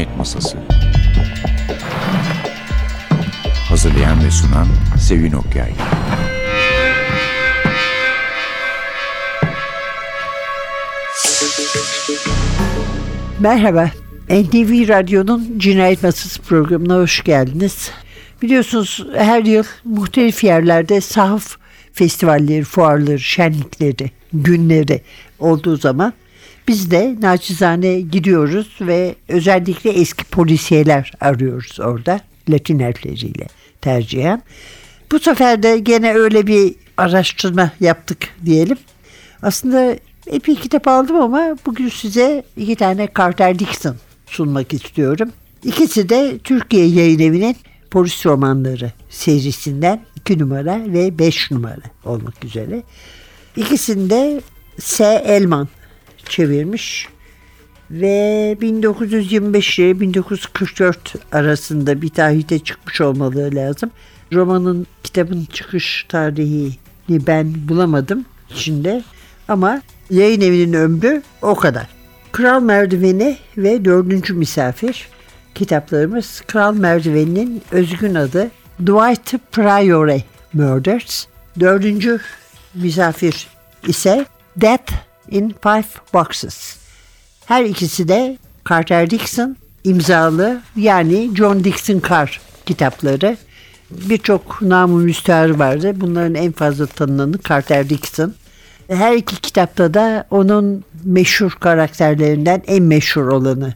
Cinayet Masası. Hazırlayan ve sunan Sevin Okyay. Merhaba, NTV Radyo'nun Cinayet Masası programına hoş geldiniz. Biliyorsunuz her yıl muhtelif yerlerde sahaf festivalleri, fuarları, şenlikleri, günleri olduğu zaman biz de naçizane gidiyoruz ve özellikle eski polisiyeler arıyoruz orada Latin harfleriyle tercihen. Bu sefer de gene öyle bir araştırma yaptık diyelim. Aslında epey kitap aldım ama bugün size iki tane Carter Dixon sunmak istiyorum. İkisi de Türkiye Yayın Evi'nin polis romanları serisinden 2 numara ve 5 numara olmak üzere. İkisinde S. Elman çevirmiş ve 1925 ile 1944 arasında bir tarihte çıkmış olmaları lazım. Romanın kitabın çıkış tarihini ben bulamadım içinde ama yayın evinin ömrü o kadar. Kral Merdiveni ve Dördüncü Misafir kitaplarımız Kral Merdiveni'nin özgün adı Dwight Priory Murders. Dördüncü misafir ise Death in Five Boxes. Her ikisi de Carter Dixon imzalı yani John Dixon Carr kitapları. Birçok namı müsteharı vardı. Bunların en fazla tanınanı Carter Dixon. Her iki kitapta da onun meşhur karakterlerinden en meşhur olanı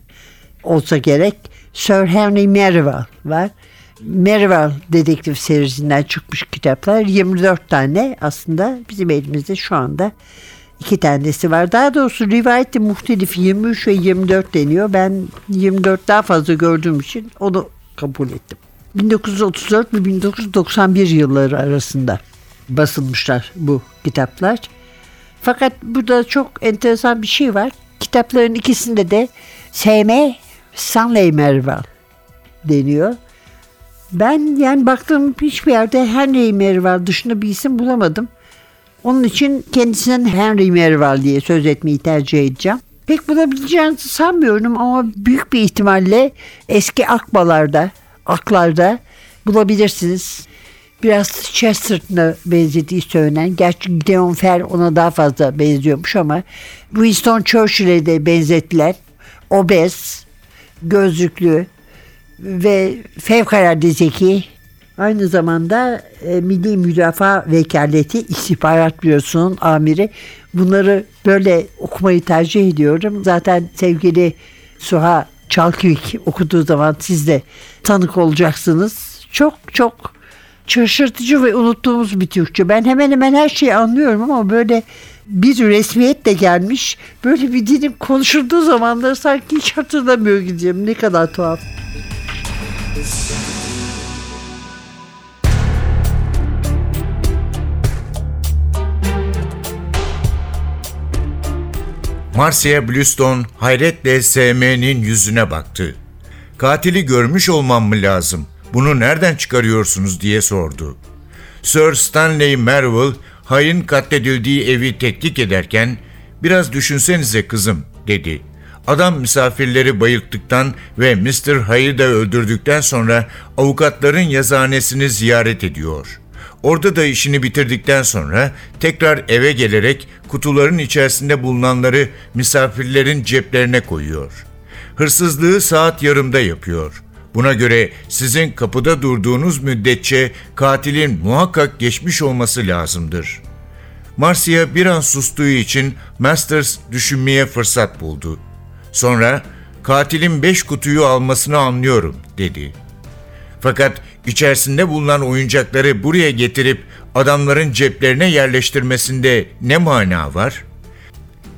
olsa gerek Sir Henry Merivale var. Merivale dedektif serisinden çıkmış kitaplar 24 tane aslında bizim elimizde şu anda iki tanesi var. Daha doğrusu rivayette muhtelif 23 ve 24 deniyor. Ben 24 daha fazla gördüğüm için onu kabul ettim. 1934 ve 1991 yılları arasında basılmışlar bu kitaplar. Fakat burada çok enteresan bir şey var. Kitapların ikisinde de SM Stanley Merval deniyor. Ben yani baktığım hiçbir yerde Henry Merval dışında bir isim bulamadım. Onun için kendisinden Henry Merval diye söz etmeyi tercih edeceğim. Pek bulabileceğinizi sanmıyorum ama büyük bir ihtimalle eski akbalarda, aklarda bulabilirsiniz. Biraz Chesterton'a benzediği söylenen, gerçi Gideon Fair ona daha fazla benziyormuş ama Winston Churchill'e de benzettiler. Obez, gözlüklü ve fevkalade zeki Aynı zamanda e, Milli Müdafaa Vekaleti İstihbarat Bürosu'nun amiri. Bunları böyle okumayı tercih ediyorum. Zaten sevgili Suha Çalkıvik okuduğu zaman siz de tanık olacaksınız. Çok çok şaşırtıcı ve unuttuğumuz bir Türkçe. Ben hemen hemen her şeyi anlıyorum ama böyle bir resmiyet de gelmiş. Böyle bir dilim konuşulduğu zamanları sanki hiç hatırlamıyor gideceğim. Ne kadar tuhaf. Marcia Bluestone hayretle SM'nin yüzüne baktı. Katili görmüş olmam mı lazım? Bunu nereden çıkarıyorsunuz diye sordu. Sir Stanley Merville Hay'ın katledildiği evi tetkik ederken biraz düşünsenize kızım dedi. Adam misafirleri bayılttıktan ve Mr. Hay'ı da öldürdükten sonra avukatların yazıhanesini ziyaret ediyor. Orada da işini bitirdikten sonra tekrar eve gelerek kutuların içerisinde bulunanları misafirlerin ceplerine koyuyor. Hırsızlığı saat yarımda yapıyor. Buna göre sizin kapıda durduğunuz müddetçe katilin muhakkak geçmiş olması lazımdır. Marcia bir an sustuğu için Masters düşünmeye fırsat buldu. Sonra katilin beş kutuyu almasını anlıyorum dedi. Fakat içerisinde bulunan oyuncakları buraya getirip adamların ceplerine yerleştirmesinde ne mana var?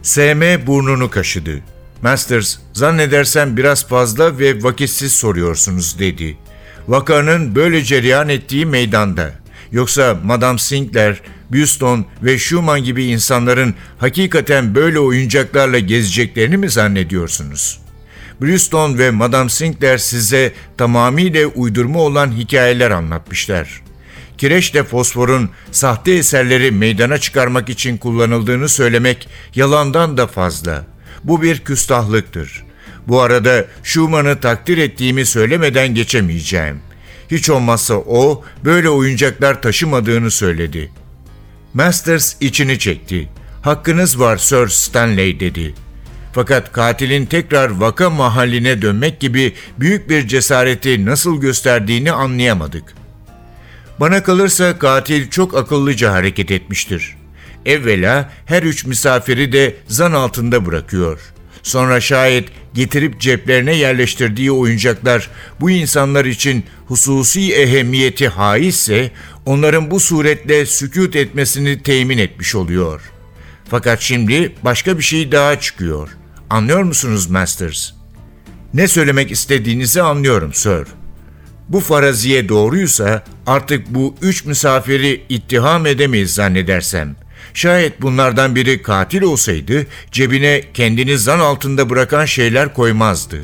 SM burnunu kaşıdı. Masters, zannedersem biraz fazla ve vakitsiz soruyorsunuz dedi. Vakanın böyle cereyan ettiği meydanda. Yoksa Madame Sinclair, Buston ve Schumann gibi insanların hakikaten böyle oyuncaklarla gezeceklerini mi zannediyorsunuz? Brewston ve Madame Sinclair size tamamıyla uydurma olan hikayeler anlatmışlar. Kireçle fosforun sahte eserleri meydana çıkarmak için kullanıldığını söylemek yalandan da fazla.'' Bu bir küstahlıktır. Bu arada Schumann'ı takdir ettiğimi söylemeden geçemeyeceğim. Hiç olmazsa o böyle oyuncaklar taşımadığını söyledi. Masters içini çekti. Hakkınız var Sir Stanley dedi. Fakat katilin tekrar vaka mahalline dönmek gibi büyük bir cesareti nasıl gösterdiğini anlayamadık. Bana kalırsa katil çok akıllıca hareket etmiştir. Evvela her üç misafiri de zan altında bırakıyor. Sonra şayet getirip ceplerine yerleştirdiği oyuncaklar bu insanlar için hususi ehemmiyeti haizse onların bu suretle sükut etmesini temin etmiş oluyor. Fakat şimdi başka bir şey daha çıkıyor. Anlıyor musunuz Masters? Ne söylemek istediğinizi anlıyorum Sir. Bu faraziye doğruysa artık bu üç misafiri ittiham edemeyiz zannedersem. Şayet bunlardan biri katil olsaydı cebine kendini zan altında bırakan şeyler koymazdı.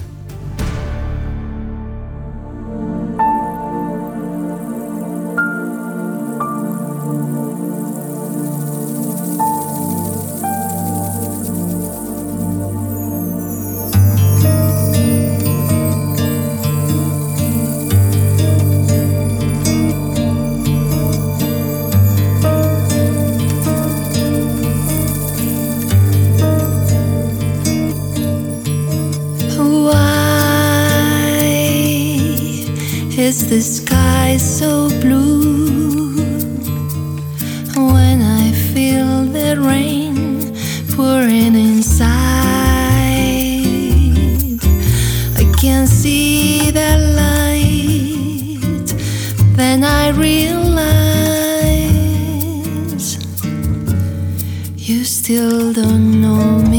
The sky so blue when I feel the rain pouring inside? I can see the light, then I realize you still don't know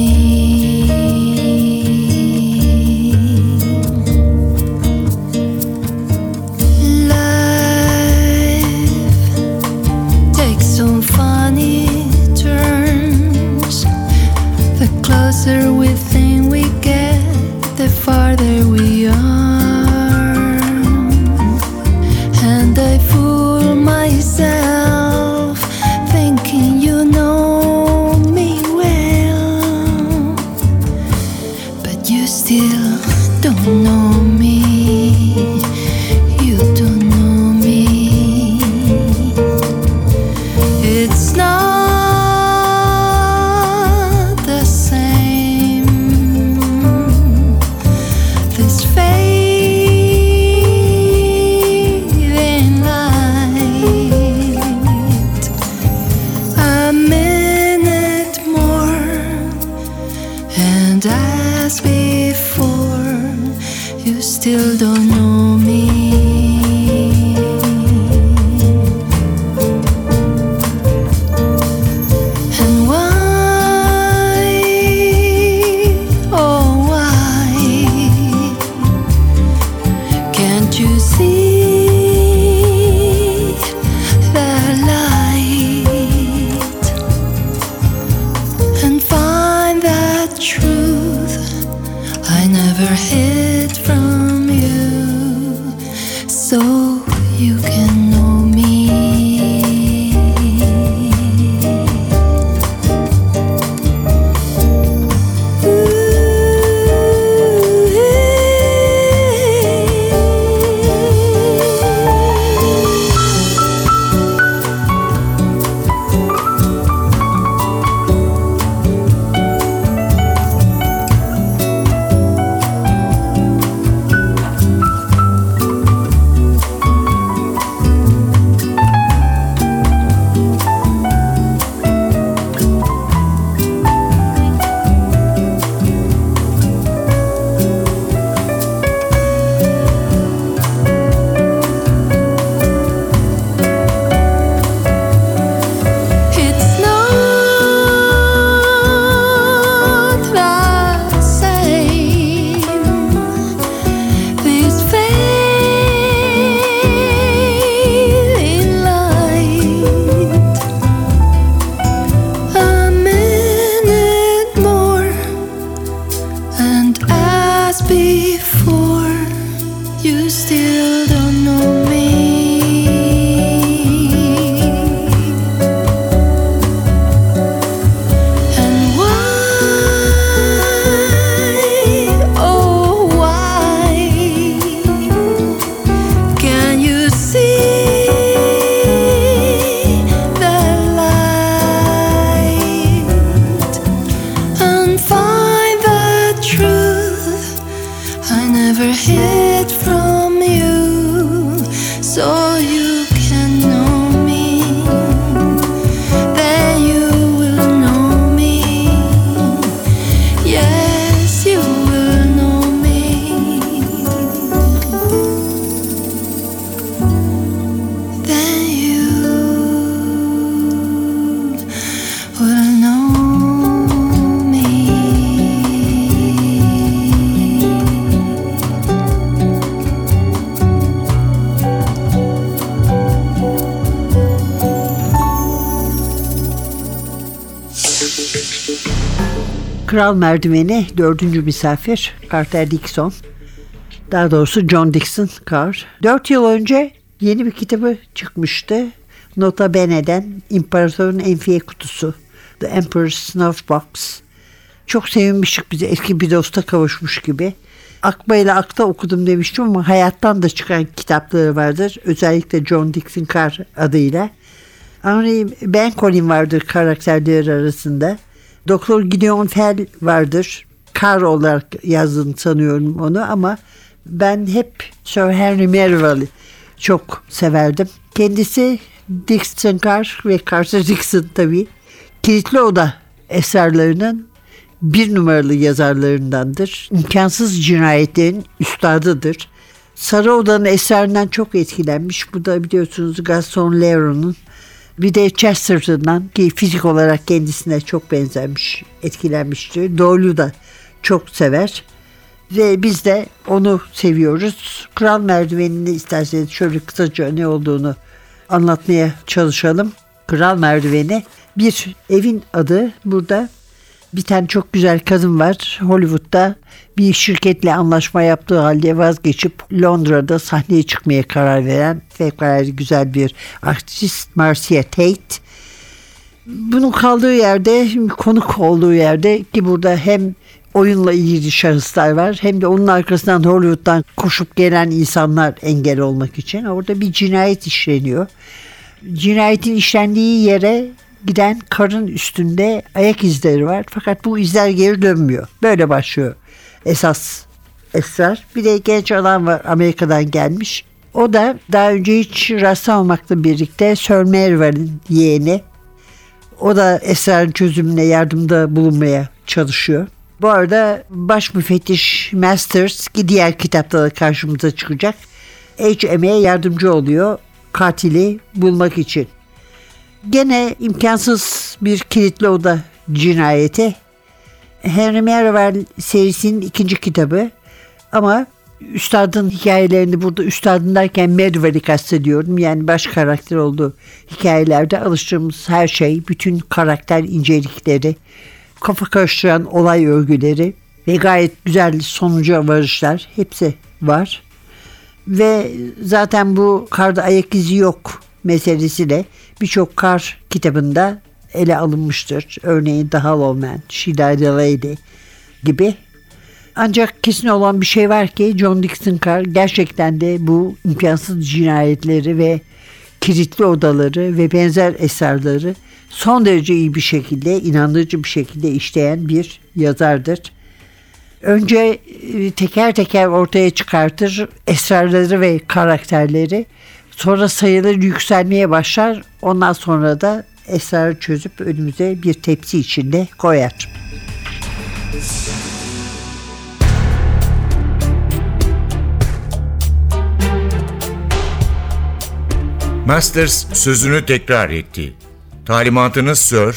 your Kral Merdiveni dördüncü misafir Carter Dixon. Daha doğrusu John Dixon Carr. Dört yıl önce yeni bir kitabı çıkmıştı. Nota Bene'den İmparatorun Enfiye Kutusu. The Emperor's Snuff Box. Çok sevinmiştik bize eski bir dosta kavuşmuş gibi. Akba ile Akta okudum demiştim ama hayattan da çıkan kitapları vardır. Özellikle John Dixon Carr adıyla. Henry Ben Colin vardır karakterler arasında. Doktor Gideon Fell vardır. Carr olarak yazdığını sanıyorum onu ama ben hep Sir Henry Merrill'i çok severdim. Kendisi Dixon Carr ve Carter Dixon tabii. Kilitli Oda eserlerinin bir numaralı yazarlarındandır. İmkansız cinayetlerin üstadıdır. Sarı Oda'nın eserinden çok etkilenmiş. Bu da biliyorsunuz Gaston Leroux'un bir de Chesterton'dan ki fizik olarak kendisine çok benzemiş, etkilenmiştir. Doyle'u da çok sever. Ve biz de onu seviyoruz. Kral merdivenini isterseniz şöyle kısaca ne olduğunu anlatmaya çalışalım. Kral merdiveni bir evin adı burada bir tane çok güzel kadın var Hollywood'da bir şirketle anlaşma yaptığı halde vazgeçip Londra'da sahneye çıkmaya karar veren fevkalade güzel bir artist Marcia Tate. Bunun kaldığı yerde, konuk olduğu yerde ki burada hem oyunla ilgili şahıslar var hem de onun arkasından Hollywood'dan koşup gelen insanlar engel olmak için orada bir cinayet işleniyor. Cinayetin işlendiği yere giden karın üstünde ayak izleri var. Fakat bu izler geri dönmüyor. Böyle başlıyor esas esrar. Bir de genç adam var Amerika'dan gelmiş. O da daha önce hiç rastlamamakla birlikte Sir Mervyn'in yeğeni. O da esrarın çözümüne yardımda bulunmaya çalışıyor. Bu arada baş müfettiş Masters ki diğer kitapta da karşımıza çıkacak. HM'ye yardımcı oluyor katili bulmak için. Gene imkansız bir kilitli oda cinayeti. Henry Merrill serisinin ikinci kitabı. Ama üstadın hikayelerini burada üstadın derken Merrill'i kastediyorum. Yani baş karakter olduğu hikayelerde alıştığımız her şey, bütün karakter incelikleri, kafa karıştıran olay örgüleri ve gayet güzel sonuca varışlar hepsi var. Ve zaten bu karda ayak izi yok meselesi de birçok kar kitabında ele alınmıştır. Örneğin The Hollow Man, She Died a Lady gibi. Ancak kesin olan bir şey var ki John Dixon Carr gerçekten de bu imkansız cinayetleri ve kilitli odaları ve benzer eserleri son derece iyi bir şekilde, inandırıcı bir şekilde işleyen bir yazardır. Önce e, teker teker ortaya çıkartır esrarları ve karakterleri. Sonra sayıları yükselmeye başlar. Ondan sonra da esrarı çözüp önümüze bir tepsi içinde koyar. Masters sözünü tekrar etti. Talimatınız Sir,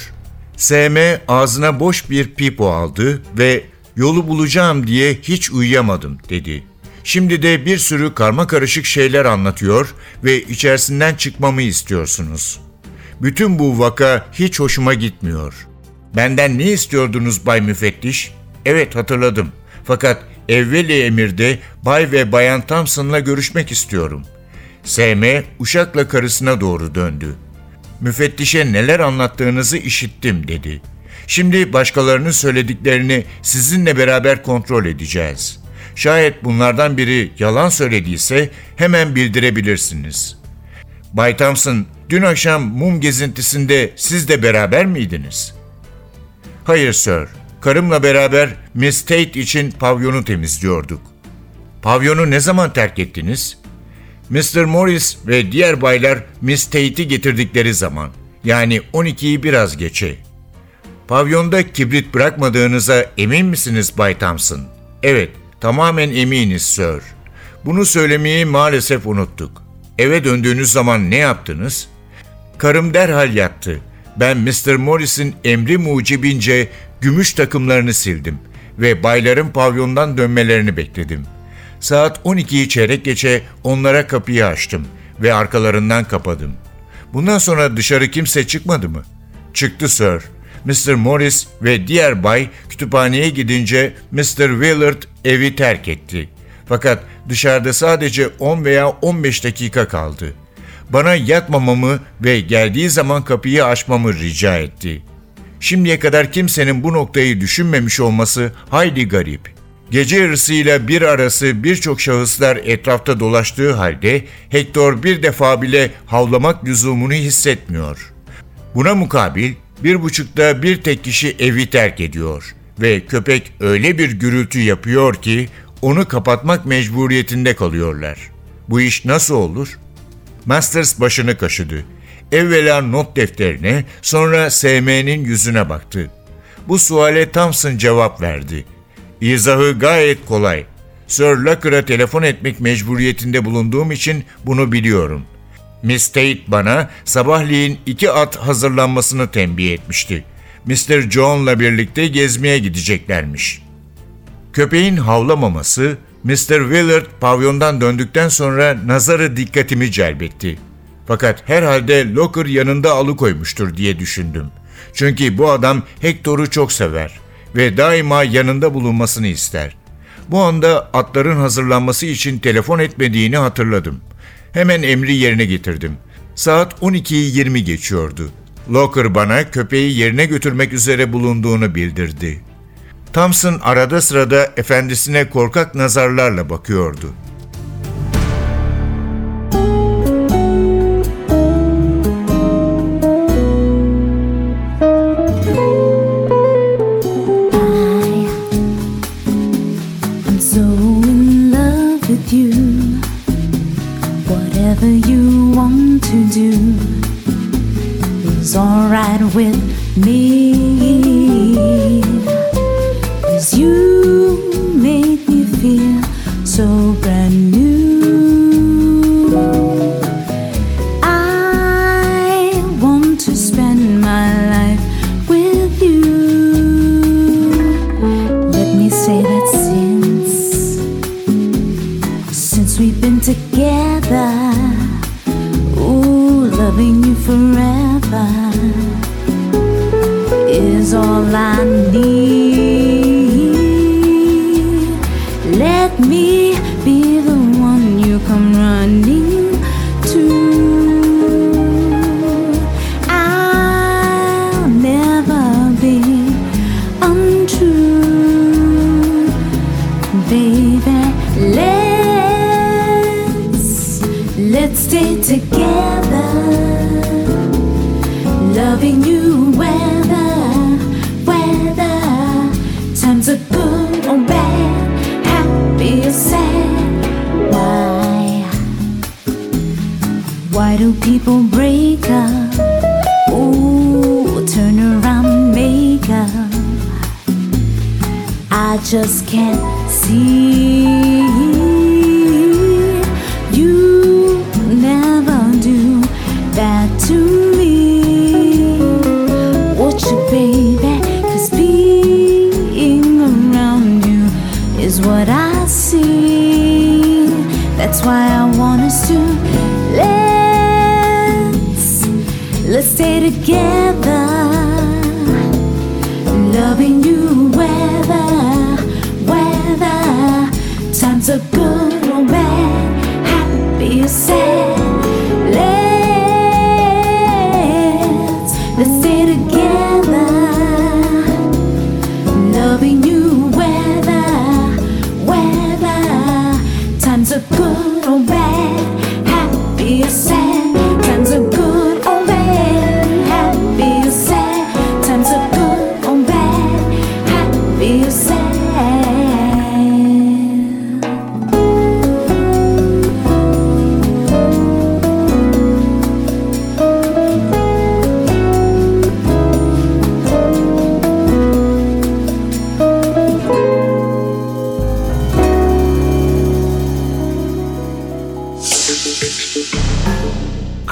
SM ağzına boş bir pipo aldı ve yolu bulacağım diye hiç uyuyamadım dedi. Şimdi de bir sürü karma karışık şeyler anlatıyor ve içerisinden çıkmamı istiyorsunuz. Bütün bu vaka hiç hoşuma gitmiyor. Benden ne istiyordunuz Bay Müfettiş? Evet hatırladım. Fakat evveli emirde Bay ve Bayan Thompson'la görüşmek istiyorum. SM uşakla karısına doğru döndü. Müfettişe neler anlattığınızı işittim dedi. Şimdi başkalarının söylediklerini sizinle beraber kontrol edeceğiz. Şayet bunlardan biri yalan söylediyse hemen bildirebilirsiniz. Bay Thompson, dün akşam mum gezintisinde siz de beraber miydiniz? Hayır sir. Karımla beraber Miss Tate için pavyonu temizliyorduk. Pavyonu ne zaman terk ettiniz? Mr. Morris ve diğer baylar Miss Tate'i getirdikleri zaman. Yani 12'yi biraz geçe. Pavyonda kibrit bırakmadığınıza emin misiniz Bay Thompson? Evet, tamamen eminiz Sir. Bunu söylemeyi maalesef unuttuk. Eve döndüğünüz zaman ne yaptınız? Karım derhal yattı. Ben Mr. Morris'in emri mucibince gümüş takımlarını sildim ve bayların pavyondan dönmelerini bekledim. Saat 12'yi çeyrek geçe onlara kapıyı açtım ve arkalarından kapadım. Bundan sonra dışarı kimse çıkmadı mı? Çıktı sir. Mr. Morris ve diğer bay kütüphaneye gidince Mr. Willard evi terk etti. Fakat dışarıda sadece 10 veya 15 dakika kaldı. Bana yatmamamı ve geldiği zaman kapıyı açmamı rica etti. Şimdiye kadar kimsenin bu noktayı düşünmemiş olması hayli garip. Gece yarısıyla bir arası birçok şahıslar etrafta dolaştığı halde Hector bir defa bile havlamak lüzumunu hissetmiyor. Buna mukabil bir buçukta bir tek kişi evi terk ediyor ve köpek öyle bir gürültü yapıyor ki onu kapatmak mecburiyetinde kalıyorlar. Bu iş nasıl olur? Masters başını kaşıdı. Evvela not defterine, sonra SM'nin yüzüne baktı. Bu suale Thompson cevap verdi. İzahı gayet kolay. Sir Locker'a telefon etmek mecburiyetinde bulunduğum için bunu biliyorum. Miss Tate bana sabahleyin iki at hazırlanmasını tembih etmişti. Mr. John'la birlikte gezmeye gideceklermiş. Köpeğin havlamaması Mr. Willard pavyondan döndükten sonra nazarı dikkatimi celbetti. Fakat herhalde Locker yanında alıkoymuştur diye düşündüm. Çünkü bu adam Hector'u çok sever ve daima yanında bulunmasını ister. Bu anda atların hazırlanması için telefon etmediğini hatırladım. Hemen emri yerine getirdim. Saat 12'yi 20 geçiyordu. Locker bana köpeği yerine götürmek üzere bulunduğunu bildirdi. Thompson arada sırada efendisine korkak nazarlarla bakıyordu. To do is alright with me.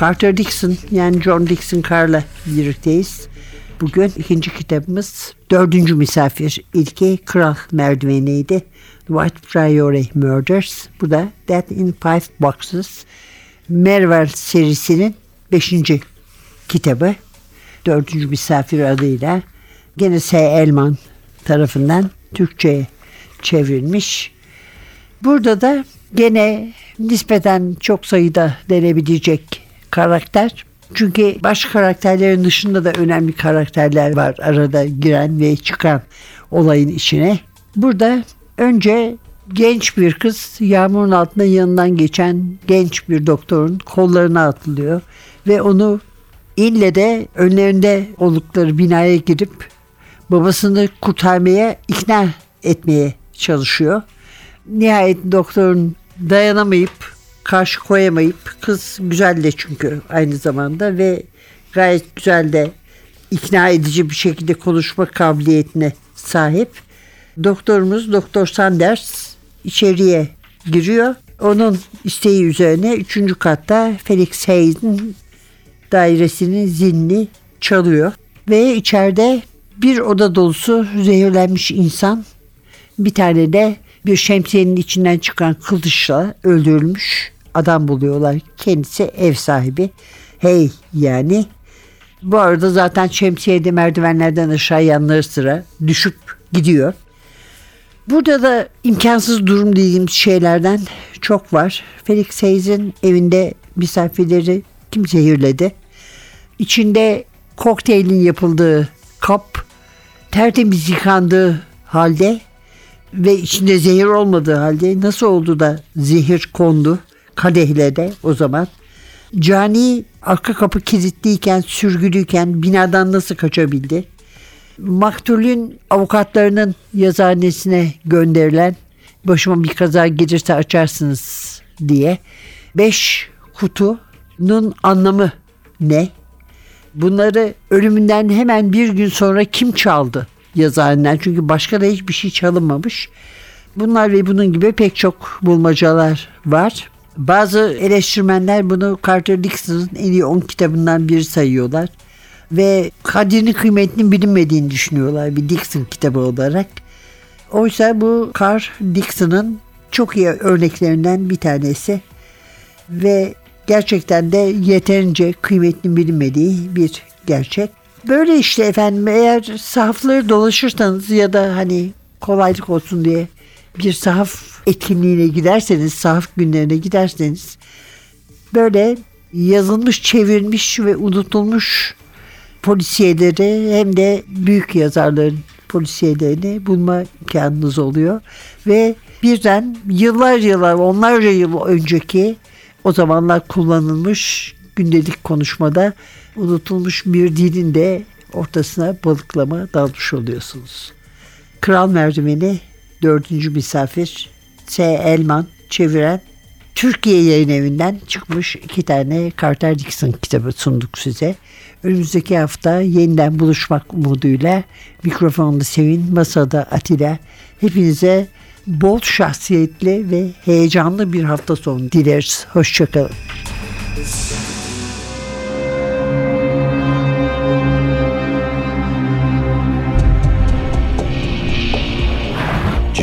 Carter Dixon yani John Dixon Carr'la birlikteyiz. Bugün ikinci kitabımız Dördüncü Misafir. İlki Kral Merdiveniydi. White Priory Murders. Bu da Death in Five Boxes. Mervel serisinin beşinci kitabı. Dördüncü Misafir adıyla Gene S. Elman tarafından Türkçe'ye çevrilmiş. Burada da gene nispeten çok sayıda denebilecek karakter. Çünkü baş karakterlerin dışında da önemli karakterler var arada giren ve çıkan olayın içine. Burada önce genç bir kız yağmurun altında yanından geçen genç bir doktorun kollarına atılıyor ve onu ille de önlerinde oldukları binaya girip babasını kurtarmaya ikna etmeye çalışıyor. Nihayet doktorun dayanamayıp karşı koyamayıp kız güzel de çünkü aynı zamanda ve gayet güzel de ikna edici bir şekilde konuşma kabiliyetine sahip. Doktorumuz Doktor Sanders içeriye giriyor. Onun isteği üzerine üçüncü katta Felix Hayes'in dairesinin zilini çalıyor. Ve içeride bir oda dolusu zehirlenmiş insan bir tane de bir şemsiyenin içinden çıkan kılıçla öldürülmüş adam buluyorlar. Kendisi ev sahibi. Hey yani. Bu arada zaten şemsiyede merdivenlerden aşağı yanları sıra düşüp gidiyor. Burada da imkansız durum dediğimiz şeylerden çok var. Felix Hayes'in evinde misafirleri kim zehirledi? İçinde kokteylin yapıldığı kap tertemiz yıkandığı halde ve içinde zehir olmadığı halde nasıl oldu da zehir kondu kadehlere o zaman? Cani arka kapı kilitliyken, sürgülüyken binadan nasıl kaçabildi? Maktulün avukatlarının yazıhanesine gönderilen başıma bir kaza gelirse açarsınız diye beş kutunun anlamı ne? Bunları ölümünden hemen bir gün sonra kim çaldı yazıhaneden? Çünkü başka da hiçbir şey çalınmamış. Bunlar ve bunun gibi pek çok bulmacalar var. Bazı eleştirmenler bunu Carter Dixon'ın en iyi 10 kitabından biri sayıyorlar. Ve kadrini kıymetinin bilinmediğini düşünüyorlar bir Dixon kitabı olarak. Oysa bu Carl Dixon'ın çok iyi örneklerinden bir tanesi. Ve gerçekten de yeterince kıymetinin bilinmediği bir gerçek. Böyle işte efendim eğer sahafları dolaşırsanız ya da hani kolaylık olsun diye bir sahaf etkinliğine giderseniz, sahaf günlerine giderseniz böyle yazılmış, çevrilmiş ve unutulmuş polisiyeleri hem de büyük yazarların polisiyelerini bulma imkanınız oluyor. Ve birden yıllar yıllar, onlarca yıl önceki o zamanlar kullanılmış gündelik konuşmada unutulmuş bir dilin de ortasına balıklama dalmış oluyorsunuz. Kral Merdiveni dördüncü misafir S. Elman çeviren Türkiye yayın evinden çıkmış iki tane Carter Dixon kitabı sunduk size. Önümüzdeki hafta yeniden buluşmak umuduyla mikrofonda Sevin, masada Atilla. Hepinize bol şahsiyetli ve heyecanlı bir hafta sonu dileriz. Hoşçakalın.